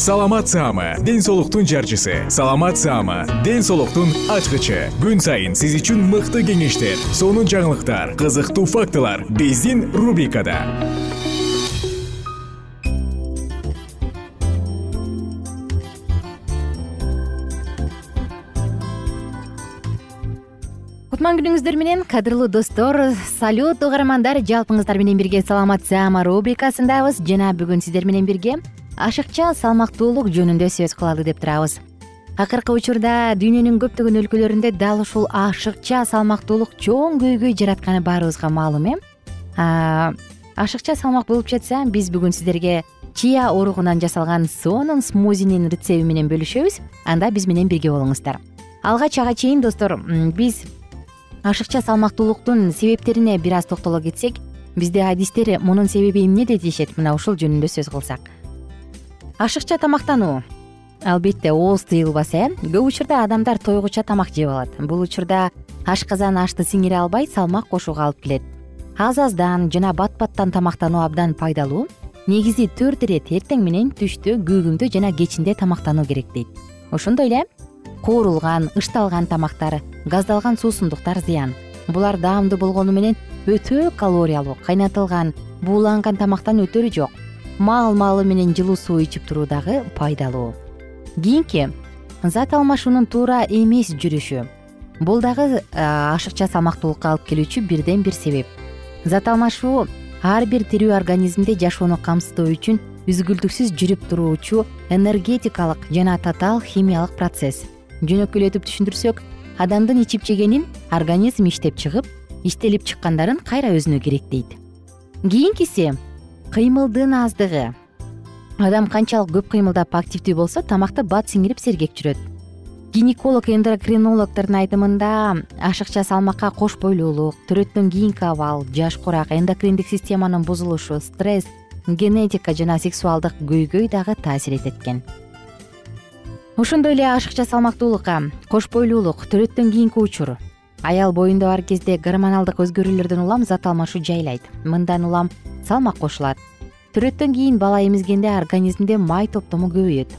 саламат саама ден соолуктун жарчысы. Саламат саама ден соолуктун ачкычы. Күн сайын сиз үчүн мыкты кеңештер сонун жаңылыктар кызыктуу фактылар биздин рубрикада. Кутман күнүңүздөр менен кадырлуу достор салют угармандар жалпыңыздар менен бирге саламат саама рубрикасындабыз. Жана бүгүн сиздер менен бирге ашыкча салмактуулук жөнүндө сөз кылалы деп турабыз. Акыркы учурда дүйнөнүн көптөгөн өлкөлөрүндө дал ушул ашыкча салмактуулук чоң көйгөй жаратканы баарыбызга маалым э? Ашыкча салмак болуп жатса биз бүгүн сиздерге чия уругунан жасалган сонун смузинин рецепти менен бөлүшөбүз. Анда биз менен бирге болуңуздар. Алгач ага чейин достор биз ашыкча салмактуулуктун себептерине бир аз токтоло кетсек бизде адистер мунун себеби эмнеде дешет мына ушул жөнүндө сөз кылсак ашыкча тамактануу. Албетте ооз тыйылбаса э? Көп учурда адамдар тойгуча тамак жеп алат. Бул учурда ашказан ашты сиңире албай салмак кошууга алып келет. Аз аздан жана бат баттан тамактануу абдан пайдалуу. Негизи төрт ирет эртең менен түштө күүгүмдө жана кечинде тамактануу керек дейт. Ошондой эле куурулган ышталган тамактар газдалган суусундуктар зыян. Булар даамдуу болгону менен өтө калориялуу кайнатылган бууланган тамактан өтөрү жок маал маалы менен жылуу суу ичип туруу дагы пайдалуу. Кийинки зат алмашуунун туура эмес жүрүшү. Бул дагы ашыкча салмактуулукка алып келүүчү бирден бир себеп. Зат алмашуу ар бир тирүү организмде жашоону камсыздоо үчүн үзгүлтүксүз жүрүп туруучу энергетикалык жана татаал химиялык процесс. Жөнөкөйлөтүп түшүндүрсөк адамдын ичип жегенин организм иштеп чыгып иштелип чыккандарын кайра өзүнө керек дейт. Кийинкиси кыймылдын аздыгы. Адам канчалык көп кыймылдап активдүү болсо тамакты бат сиңирип сергек жүрөт. Гинеколог эндокринологдордун айтымында ашыкча салмакка кош бойлуулук төрөттөн кийинки абал жаш курак эндокриндик системанын бузулушу стресс генетика жана сексуалдык көйгөй дагы таасир этет экен ошондой эле ашыкча салмактуулукка кош бойлуулук төрөттөн кийинки учур аял боюнда бар кезде гормоналдык өзгөрүүлөрдөн улам зат алмашуу жайлайт. Мындан улам салмак кошулат. Төрөттөн кийин бала эмизгенде организмде май топтому көбөйөт.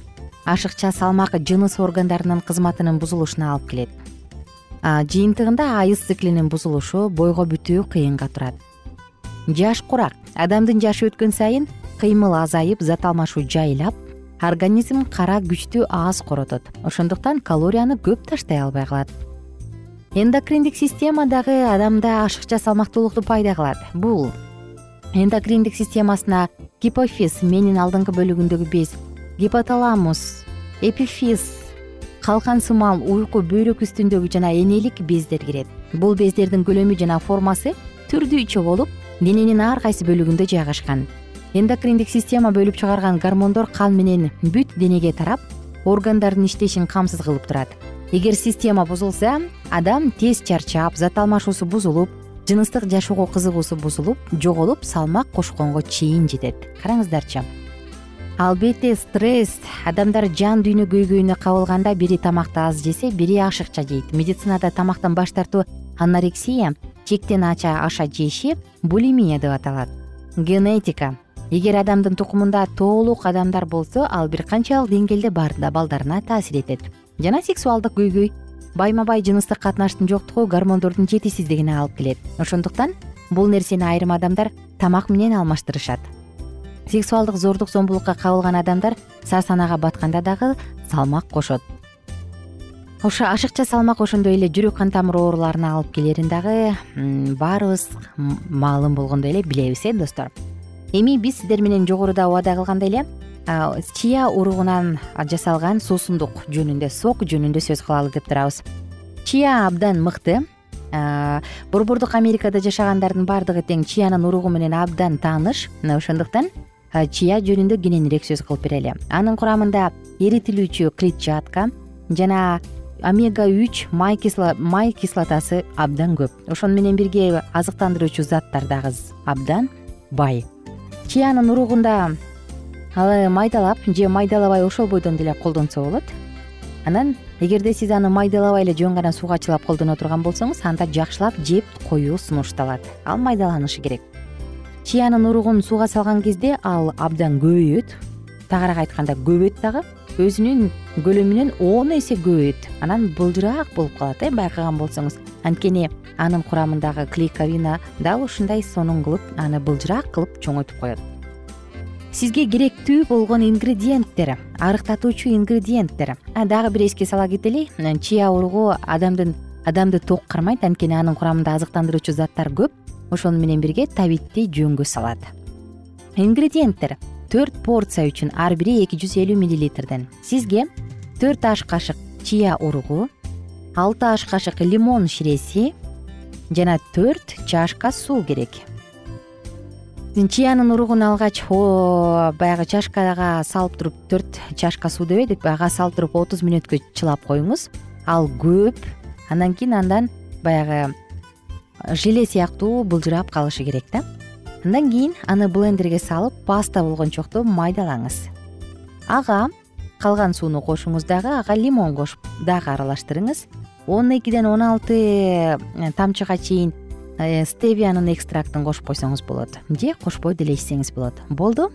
Ашыкча салмак жыныс органдарынын кызматынын бузулушуна алып келет. Жыйынтыгында айыз циклинин бузулушу бойго бүтүү кыйынга турат. Жаш курак. Адамдын жашы өткөн сайын кыймыл азайып зат алмашуу жайлап организм кара күчтү аз коротот. Ошондуктан калорияны көп таштай албай калат эндокриндик система дагы адамда ашыкча салмактуулукту пайда кылат. Бул эндокриндик системасына гипофиз мээнин алдыңкы бөлүгүндөгү без гипоталамус эпифиз калкан сымал уйку бөйрөк үстүндөгү жана энелик бездер кирет. Бул бездердин көлөмү жана формасы түрдүүчө болуп дененин ар кайсы бөлүгүндө жайгашкан. Эндокриндик система бөлүп чыгарган гормондор кан менен бүт денеге тарап органдардын иштешин камсыз кылып турат эгер система бузулса адам тез чарчап зат алмашуусу бузулуп жыныстык жашоого кызыгуусу бузулуп жоголуп салмак кошконго чейин жетет. Караңыздарчы. Албетте стресс адамдар жан дүйнө көйгөйүнө кабылганда бири тамакты аз жесе бири ашыкча жейт. Медицинада тамактан баш тартуу анорексия чектен ача аша жеши булимия деп аталат. Генетика. Эгер адамдын тукумунда тоолук адамдар болсо ал бир канчалык деңгээлде балдарына таасир этет жана сексуалдык көйгөй байма бай жыныстык катнаштын жоктугу гормондордун жетишсиздигине алып келет. Ошондуктан бул нерсени айрым адамдар тамак менен алмаштырышат. Сексуалдык зордук зомбулукка кабылган адамдар сар санаага батканда дагы салмак кошот. Ошо ашыкча салмак ошондой эле жүрөк кан тамыр ооруларына алып келерин дагы баарыбыз маалым болгондой эле билебиз э достор. Эми биз сиздер менен жогоруда убада кылгандай эле чия уругунан жасалган суусундук жөнүндө сок жөнүндө сөз кылалы деп турабыз. Чия абдан мыкты. Борбордук америкада жашагандардын баардыгы тең чиянын уругу менен абдан тааныш. Мына ошондуктан чия жөнүндө кененирээк сөз кылып берели. Анын курамында эритилүүчү клетчатка жана омега үч май кислотасы абдан көп. Ошону менен бирге азыктандыруучу заттар дагы абдан бай. Чиянын уругунда ал майдалап же майдалабай ошол бойдон деле колдонсо болот. Анан эгерде сиз аны майдалабай эле жөн гана сууга чылап колдоно турган болсоңуз анда жакшылап жеп коюу сунушталат. Ал майдаланышы керек. Чиянын уругун сууга салган кезде ал абдан көбөйөт. Тагыраак айтканда көбөйт дагы. Өзүнүн көлөмүнөн он эсе көбөйөт анан былжыраак болуп калат э байкаган болсоңуз. Анткени анын курамындагы клейковина дал ушундай сонун кылып аны былжыраак кылып чоңойтуп коет сизге керектүү болгон ингредиенттер арыктатуучу ингредиенттер дагы бир эске сала кетели. Чия уругу адамдын адамды ток кармайт анткени анын курамында азыктандыруучу заттар көп. Ошону менен бирге табитти жөнгө салат. Ингредиенттер төрт порция үчүн ар бири эки жүз элүү миллилитрден. Сизге төрт аш кашык чия уругу алты аш кашык лимон ширеси жана төрт чашка суу керек чиянын уругун алгач баягы чашкага салып туруп төрт чашка суу дебедикпи ага салып туруп отуз мүнөткө чылап коюңуз. Ал көп андан кийин андан баягы желе сыяктуу былжырап калышы керек да. Андан кийин аны блендерге салып паста болгончокто майдалаңыз. Ага калган сууну кошуңуз дагы ага лимон кошуп дагы аралаштырыңыз. Он экиден он алты тамчыга чейин Э, стевиянын экстрактын кошуп койсоңуз болот. Же кошпой деле ичсеңиз болот. Болду.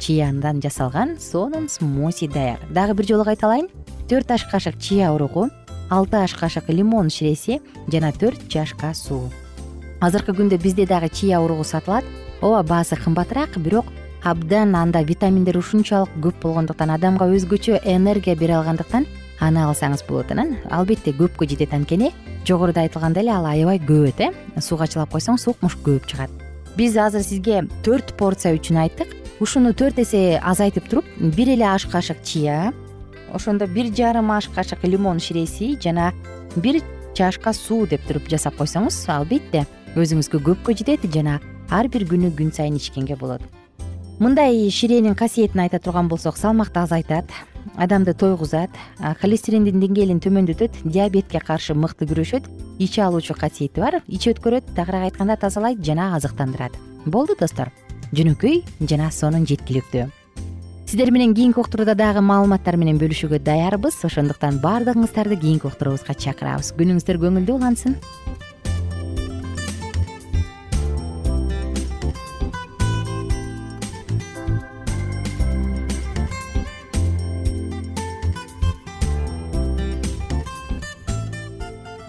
Чияндан жасалган сонун смузи даяр. Дагы бир жолу кайталайын төрт аш кашык чия уругу алты аш кашык лимон ширеси жана төрт чашка суу. Азыркы күндө бизде дагы чия уругу сатылат. Ооба баасы кымбатыраак бирок абдан анда витаминдер ушунчалык көп болгондуктан адамга өзгөчө энергия бере алгандыктан аны алсаңыз болот анан албетте көпкө жетет анткени жогоруда айтылгандай эле ал аябай көбөт э. Сууга чылап койсоң укмуш көп чыгат. Биз азыр сизге төрт порция үчүн айттык. Ушуну төрт эсе азайтып туруп бир эле аш кашык чия ошондо бир жарым аш кашык лимон ширеси жана бир чашка суу деп туруп жасап койсоңуз албетте өзүңүзгө көпкө жетет жана ар бир күнү күн сайын ичкенге болот мындай ширенин касиетин айта турган болсок салмакты азайтат. Адамды тойгузат. Холестериндин деңгээлин төмөндөтөт. Диабетке каршы мыкты күрөшөт. Иче алуучу касиети бар. Ичи өткөрөт. Тагыраак айтканда тазалайт жана азыктандырат. Болду достор. Жөнөкөй жана сонун жеткиликтүү. Сиздер менен кийинки уктурууда дагы маалыматтар менен бөлүшүүгө даярбыз. Ошондуктан баардыгыңыздарды кийинки уктуруубузга чакырабыз. Күнүңүздөр көңүлдүү улансын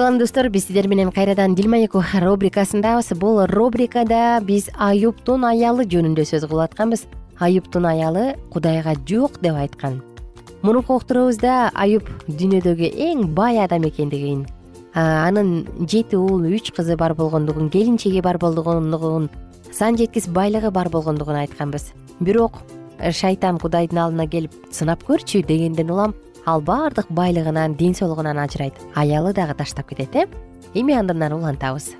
салам достор. Биз сиздер менен кайрадан дил маек рубрикасындабыз бул рубрикада биз аюптун аялы жөнүндө сөз кылып атканбыз. Аюптун аялы кудайга жок деп айткан. Мурунку уктуруубузда аюп дүйнөдөгү эң бай адам экендигин анын жети уулу үч кызы бар болгондугун келинчеги бар болгондугун сан жеткис байлыгы бар болгондугун айтканбыз. Бирок шайтан кудайдын алдына келип сынап көрчү дегенден улам ал баардык байлыгынан ден соолугунан ажырайт. Аялы дагы таштап кетет э? Эми андан нары улантабыз.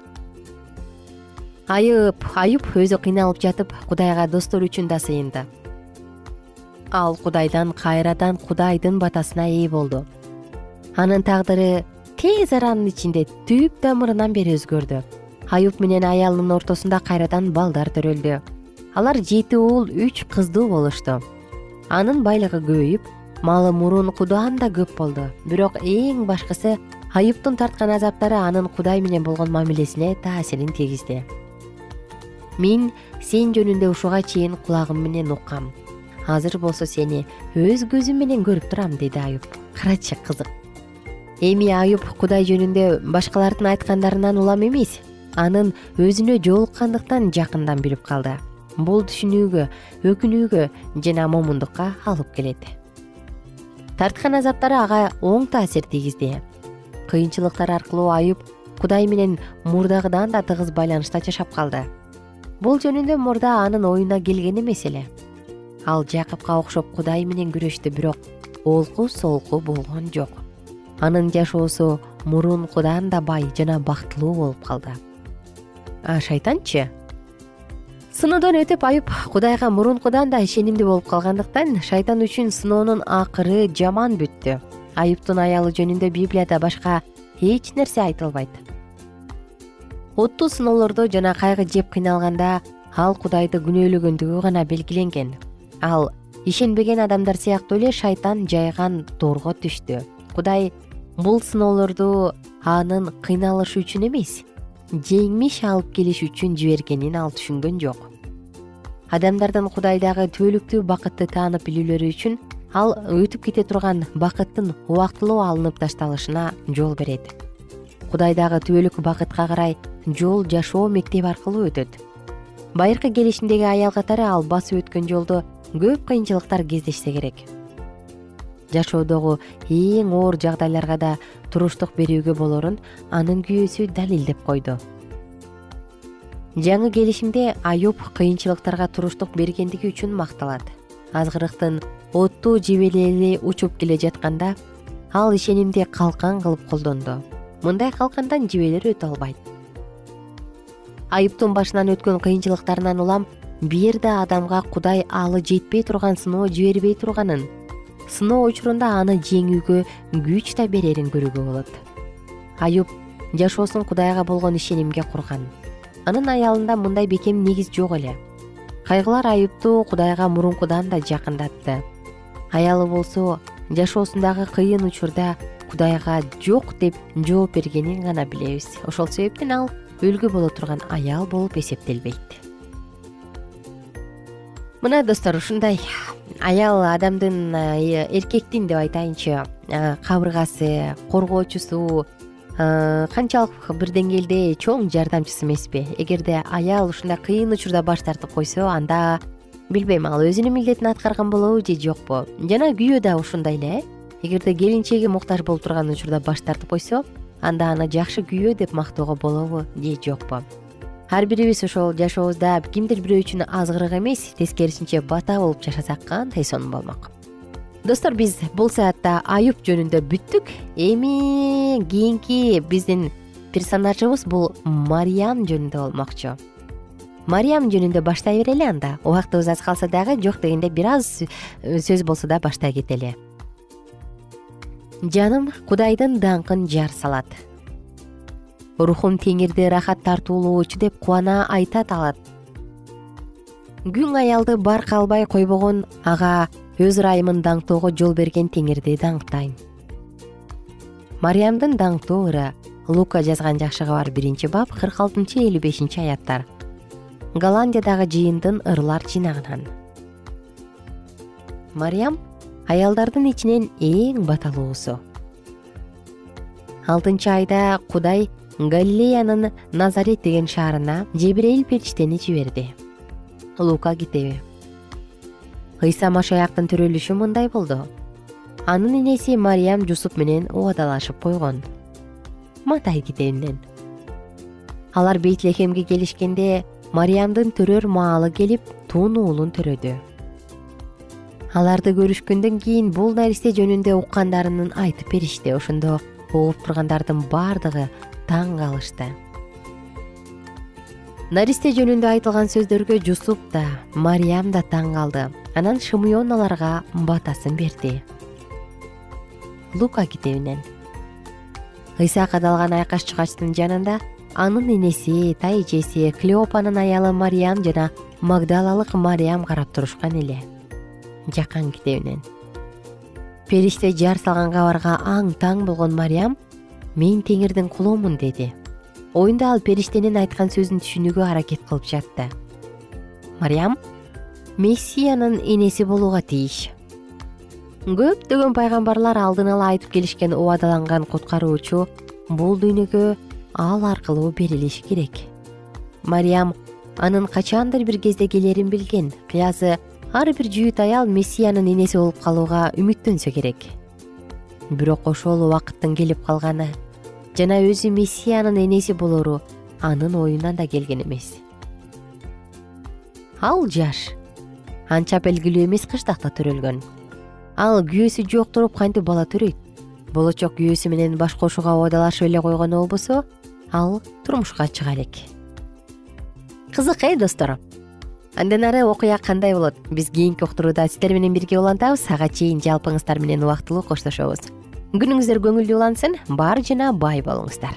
Айып аюп өзү кыйналып жатып кудайга достор үчүн да сыйынды. Ал кудайдан кайрадан кудайдын батасына ээ болду. Анын тагдыры тез аранын ичинде түп тамырынан бери өзгөрдү. Аюп менен аялынын ортосунда кайрадан балдар төрөлдү. Алар жети уул үч кыздуу болушту. Анын байлыгы көбөйүп малы мурункудан да көп болду. Бирок эң башкысы аюптун тарткан азаптары анын кудай менен болгон мамилесине таасирин тийгизди мен сен жөнүндө ушуга чейин кулагым менен уккам. Азыр болсо сени өз көзүм менен көрүп турам деди аюп карачы кызык. Эми аюп кудай жөнүндө башкалардын айткандарынан улам эмес. Анын өзүнө жолуккандыктан жакындан билип калды. Бул түшүнүүгө өкүнүүгө жана момундукка алып келет тарткан азаптары ага оң таасир тийгизди. Кыйынчылыктар аркылуу аюп кудай менен мурдагыдан да тыгыз байланышта жашап калды. Бул жөнүндө мурда анын оюна келген эмес эле. Ал жакыпка окшоп кудай менен күрөштү бирок олку солку болгон жок. Анын жашоосу мурункудан да бай жана бактылуу болуп калды. А шайтанчы сыноодон өтүп аюп кудайга мурункудан да ишенимдүү болуп калгандыктан шайтан үчүн сыноонун акыры жаман бүттү аюптун аялы жөнүндө библияда башка эч нерсе айтылбайт. Оттуу сыноолордо жана кайгы жеп кыйналганда ал кудайды күнөөлөгөндүгү гана белгиленген. Ал ишенбеген адамдар сыяктуу эле шайтан жайган торго түштү. Кудай бул сыноолорду анын кыйналышы үчүн эмес жеңиш алып келиш үчүн жибергенин ал түшүнгөн жок адамдардын кудайдагы түбөлүктүү бакытты таанып билүүлөрү үчүн ал өтүп кете турган бакыттын убактылуу алынып ташталышына жол берет. Кудайдагы түбөлүк бакытка карай жол жашоо мектеби аркылуу өтөт. Байыркы келишимдеги аял катары ал басып өткөн жолдо көп кыйынчылыктар кездешсе керек. Жашоодогу эң оор жагдайларга да туруштук берүүгө болорун анын күйөөсү далилдеп койду жаңы келишимде аюп кыйынчылыктарга туруштук бергендиги үчүн макталат. Азгырыктын оттуу жебелери учуп келе жатканда ал ишенимди калкан кылып колдонду мындай калкандан жебелер өтө албайт. Аюптун башынан өткөн кыйынчылыктарынан улам бир да адамга кудай алы жетпей турган сыноо жибербей турганын. Сыноо учурунда аны жеңүүгө күч да берерин көрүүгө болот. Аюп жашоосун кудайга болгон ишенимге курган анын аялында мындай бекем негиз жок эле. Кайгылар айыпту кудайга мурункудан да жакындатты. Аялы болсо жашоосундагы кыйын учурда кудайга жок деп жооп бергенин гана билебиз. Ошол себептен ал үлгү боло турган аял болуп эсептелбейт. Мына достор ушундай аял адамдын э, эркектин деп айтайынчы э, кабыргасы коргоочусу канчалык бир деңгээлде чоң жардамчысы эмеспи. Эгерде аял ушундай кыйын учурда баш тартып койсо анда билбейм ал өзүнүн милдетин аткарган болобу же жокпу? Жана күйөө да ушундай эле. Э эгерде келинчеги муктаж болуп турган учурда баш тартып койсо анда аны жакшы күйөө деп мактоого болобу же жокпу? Ар бирибиз ошол жашообузда кимдир бирөө үчүн азгырык эмес тескерисинче бата болуп жашасак кандай сонун болмок достор биз бул саатта аюп жөнүндө бүттүк. Эми кийинки биздин персонажыбыз бул мариям жөнүндө болмокчу. Мариям жөнүндө баштай берели анда. Убактыбыз аз калса дагы жок дегенде бир аз сөз болсо да баштай кетели. Жаным кудайдын даңкын жар салат. Рухум теңирди рахат тартуулоочу деп кубана айтат алат. Күң аялды барк албай койбогон ага өз ырайымын даңктоого жол берген теңирди даңктайм. Мариямдын даңктоо ыры лука жазган жакшы кабар биринчи бап кырк алтынчы элүү бешинчи аяттар. Голландиядагы жыйындын ырлар жинагынан. Мариям аялдардын ичинен эң баталуусу. Алтынчы айда кудай галилеянын назарет деген шаарына жебирейил периштени жиберди. Лука китеби ыйса машаяктын төрөлүшү мындай болду. Анын энеси мариям жусуп менен убадалашып койгон. Матай китебинен алар бейтлехемге келишкенде мариямдын төрөр маалы келип тун уулун төрөдү. Аларды көрүшкөндөн кийин бул наристе жөнүндө уккандарынын айтып беришти ошондо угуп тургандардын баардыгы таң калышты наристе жөнүндө айтылган сөздөргө жусуп да мариям да таң калды. Анан шымыон аларга батасын берди. Лука китебинен. Ыйса кадалган айкаш чыгачтын жанында анын энеси тайэжеси клеопанын аялы мариям жана магдалалык мариям карап турушкан эле. Жакан китебинен. Периште жар салган кабарга аң таң болгон мариям мен теңирдин кулумун деди оюнда ал периштенин айткан сөзүн түшүнүүгө аракет кылып жатты. Мариям мессиянын энеси болууга тийиш. Көптөгөн пайгамбарлар алдын ала айтып келишкен убадаланган куткаруучу бул дүйнөгө ал аркылуу берилиши керек. Мариям анын качандыр бир кезде келерин билген. Кыязы ар бир жүйүт аял мессиянын энеси болуп калууга үмүттөнсө керек. Бирок ошол убакыттын келип калганы жана өзү мессиянын энеси болору анын оюнан да келген эмес. Ал жаш. Анча белгилүү эмес кыштакта төрөлгөн. Ал күйөөсү жок туруп кантип бала төрөйт? Болочок күйөөсү менен баш кошууга убадалашып эле койгон болбосо ал турмушка чыга элек кызык э достор? Андан ары окуя кандай болот? Биз кийинки уктурууда сиздер менен бирге улантабыз. Ага чейин жалпыңыздар менен убактылуу коштошобуз күнүңүздөр көңүлдүү улансын бар жана бай болуңуздар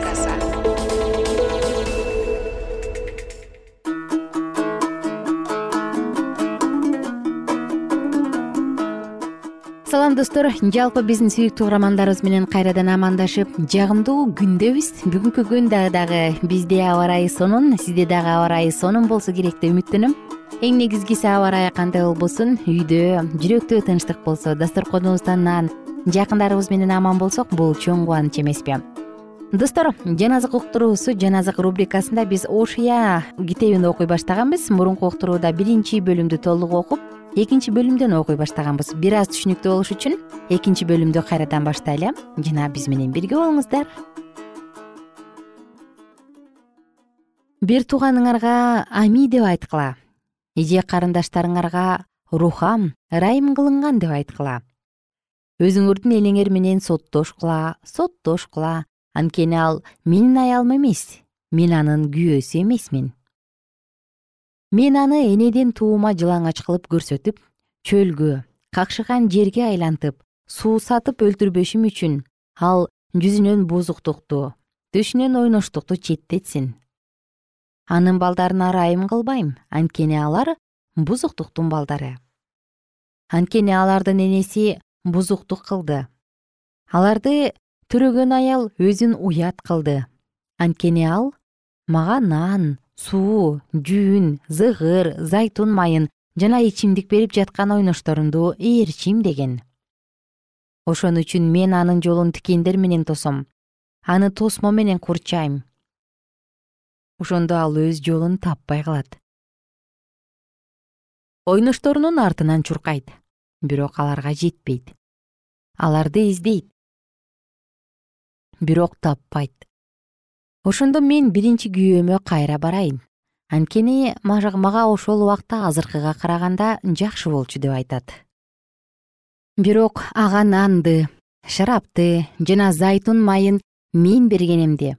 салам достор жалпы биздин сүйүктүү угармандарыбыз менен кайрадан амандашып жагымдуу күндөбүз бүгүнкү күн дагы бизде аба ырайы сонун сизде дагы аба ырайы сонун болсо керек деп үмүттөнөм эң негизгиси аба ырайы кандай болбосун? Үйдө жүрөктө тынчтык болсо дасторконубуздан нан жакындарыбыз менен аман болсок бул чоң кубаныч эмеспи. Достор жаназык уктуруусу жаназык рубрикасында биз ошуя китебин окуй баштаганбыз. Мурунку уктурууда биринчи бөлүмдү толук окуп экинчи бөлүмдөн окуй баштаганбыз. Бир аз түшүнүктүү болуш үчүн экинчи бөлүмдү кайрадан баштайлы. Жана биз менен бирге болуңуздар. Бир тууганыңарга ами деп айткыла. Эже карындаштарыңарга рухам ырайым кылынган деп айткыла. Өзүңөрдүн элеңер менен соттошкула соттошкула анткени ал менин аялым эмес. Мен анын күйөөсү эмесмин мен аны энеден туума жылаңач кылып көрсөтүп чөлгө какшыган жерге айлантып суусатып өлтүрбөшүм үчүн ал жүзүнөн бузуктукту төшүнөн ойноштукту четтетсин. Анын балдарына ырайым кылбайм. Анткени алар бузуктуктун балдары. Анткени алардын энеси бузуктук кылды. Аларды төрөгөн аял өзүн уят кылды. Анткени ал мага нан суу жүүн зыгыр зайтун майын жана ичимдик берип жаткан ойношторумду ээрчим деген. Ошон үчүн мен анын жолун тикендер менен тосом. Аны тосмо менен курчайм. Ошондо ал өз жолун таппай калат. Ойношторунун артынан чуркайт бирок аларга жетпейт. Аларды издейт бирок таппайт ошондо мен биринчи күйөөмө кайра барайын. Анткени мага ошол убакта азыркыга караганда жакшы болчу деп айтат. Бирок ага нанды шарапты жана зайтун майын мен бергенимди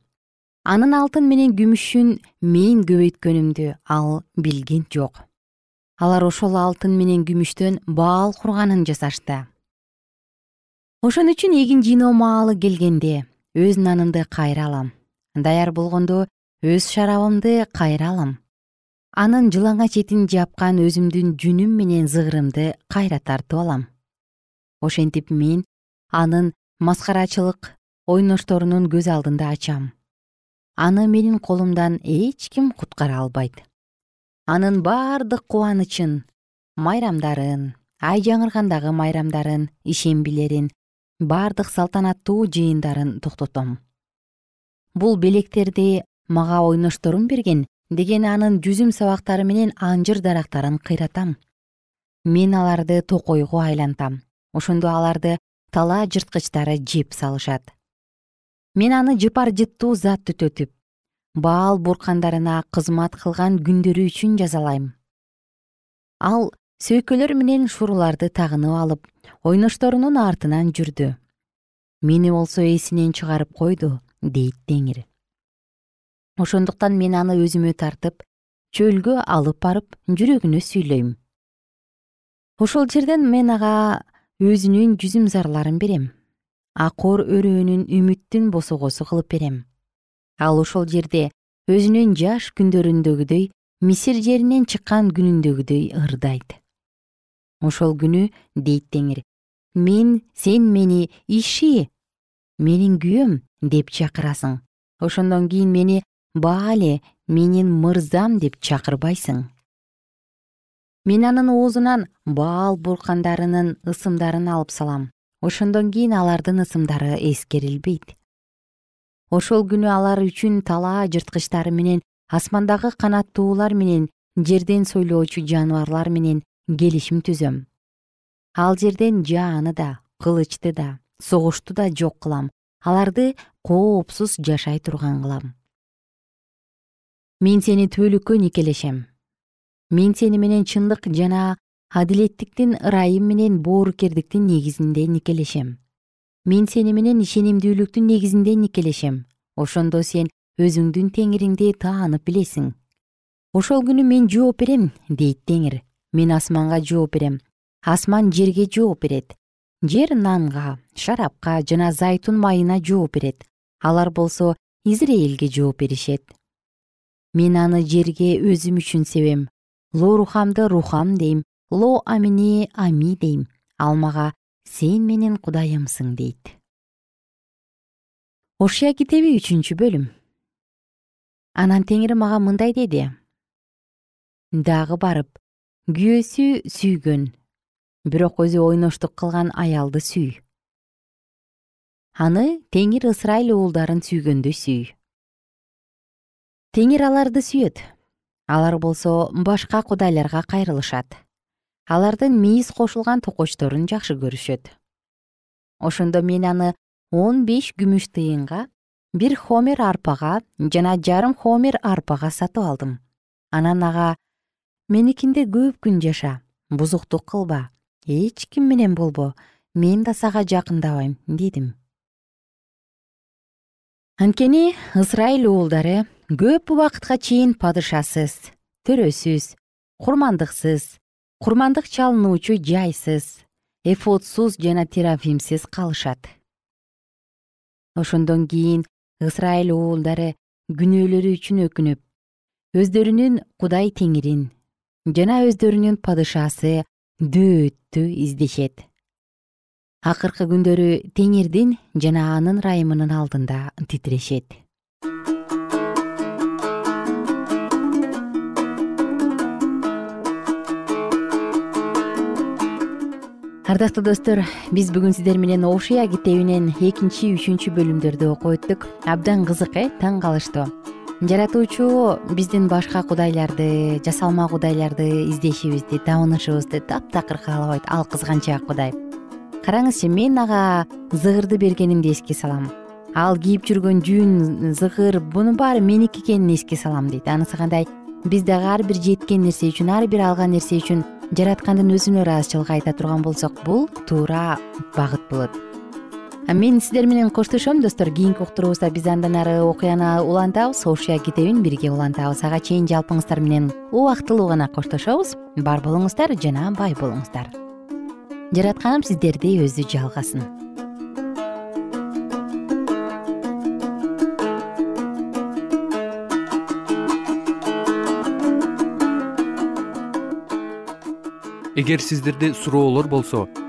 анын алтын менен күмүшүн мен көбөйткөнүмдү ал билген жок. Алар ошол алтын менен күмүштөн баал курганын жасашты. Ошон үчүн эгин жыйноо маалы келгенде өз нанымды кайра алам даяр болгондо өз шарабымды кайра алам. Анын жылаңач этин жапкан өзүмдүн жүнүм менен зыгырымды кайра тартып алам. Ошентип мен анын маскарачылык ойношторунун көз алдында ачам. Аны менин колумдан эч ким куткара албайт. Анын бардык кубанычын майрамдарын ай жаңыргандагы майрамдарын ишембилерин бардык салтанаттуу жыйындарын токтотом бул белектерди мага ойношторум берген деген анын жүзүм сабактары менен анжыр дарактарын кыйратам. Мен аларды токойго айлантам. Ошондо аларды талаа жырткычтары жеп салышат. Мен аны жыпар жыттуу зат түтөтүп баал буркандарына кызмат кылган күндөрү үчүн жазалайм. Ал сөйкөлөр менен шуруларды тагынып алып ойношторунун артынан жүрдү. Мени болсо эсинен чыгарып койду дейт теңир ошондуктан мен аны өзүмө тартып чөлгө алып барып жүрөгүнө сүйлөйм. Ошол жерден мен ага өзүнүн жүзүм зарларын берем. Акор өрөөнүн үмүттүн босогосу кылып берем. Ал ошол жерде өзүнүн жаш күндөрүндөгүдөй мисир жеринен чыккан күнүндөгүдөй ырдайт. Ошол күнү дейт теңир мен сен мени иши менин күйөөм деп чакырасың. Ошондон кийин мени баале менин мырзам деп чакырбайсың. Мен анын оозунан баал буркандарынын ысымдарын алып салам. Ошондон кийин алардын ысымдары эскерилбейт. Ошол күнү алар үчүн талаа жырткычтары менен асмандагы канаттуулар менен жерден сойлоочу жаныбарлар менен келишим түзөм. Ал жерден жааны да кылычты да согушту да жок кылам. Аларды коопсуз жашай турган кылам. Мен сени түбөлүккө никелешем. Мен сени менен чындык жана адилеттиктин ырайым менен боорукердиктин негизинде никелешем. Мен сени менен ишенимдүүлүктүн негизинде никелешем. Ошондо сен өзүңдүн теңириңди таанып билесиң. Ошол күнү мен жооп берем дейт теңир. Мен асманга жооп берем. Асман жерге жооп берет жер нанга шарапка жана зайтун майына жооп берет. Алар болсо израэлге жооп беришет. Мен аны жерге өзүм үчүн себем. Ло рухамды рухам дейм. Ло амини ами дейм. Ал мага сен менин кудайымсың дейт. Ошуя китеби үчүнчү бөлүм. Анан теңир мага мындай деди. Дагы барып күйөөсү сүйгөн бирок өзү ойноштук кылган аялды сүй. Аны теңир ысрайыл уулдарын сүйгөндөй сүй. Теңир аларды сүйөт. Алар болсо башка кудайларга кайрылышат. Алардын мийиз кошулган токочторун жакшы көрүшөт. Ошондо мен аны он беш күмүш тыйынга бир хомер арпага жана жарым хомер арпага сатып алдым. Анан ага меникинде көп күн жаша бузуктук кылба эч ким менен болбо мен да сага жакындабайм дедим. Анткени ысрайыл уулдары көп убакытка чейин падышасыз төрөсүз курмандыксыз курмандык чалынуучу жайсыз эфодсуз жана терафимсиз калышат. Ошондон кийин ысрайыл уулдары күнөөлөрү үчүн өкүнүп өздөрүнүн кудай теңирин жана өздөрүнүн падышасы дөөттү издешет. Акыркы күндөрү теңирдин жана анын ырайымынын алдында титирешет. Ардактуу достор биз бүгүн сиздер менен ошуя китебинен экинчи үчүнчү бөлүмдөрдү окуп өттүк абдан кызык э таң калыштуу жаратуучу биздин башка кудайларды жасалма кудайларды издешибизди табынышыбызды таптакыр каалабайт ал кызганчаак кудай. Караңызчы мен ага зыгырды бергенимди эске салам. Ал кийип жүргөн жүн зыгыр бунун баары меники экенин эске салам дейт. Анысы кандай? Биз дагы ар бир жеткен нерсе үчүн ар бир алган нерсе үчүн жараткандын өзүнө ыраазычылык айта турган болсок бул туура багыт болот мен сиздер менен коштошом достор. Кийинки уктуруубузда биз андан ары окуяны улантабыз ошуя китебин бирге улантабыз. Ага чейин жалпыңыздар менен убактылуу гана коштошобуз. Бар болуңуздар жана бай болуңуздар. Жаратканым сиздерди өзү жалгасын. Эгер сиздерде суроолор болсо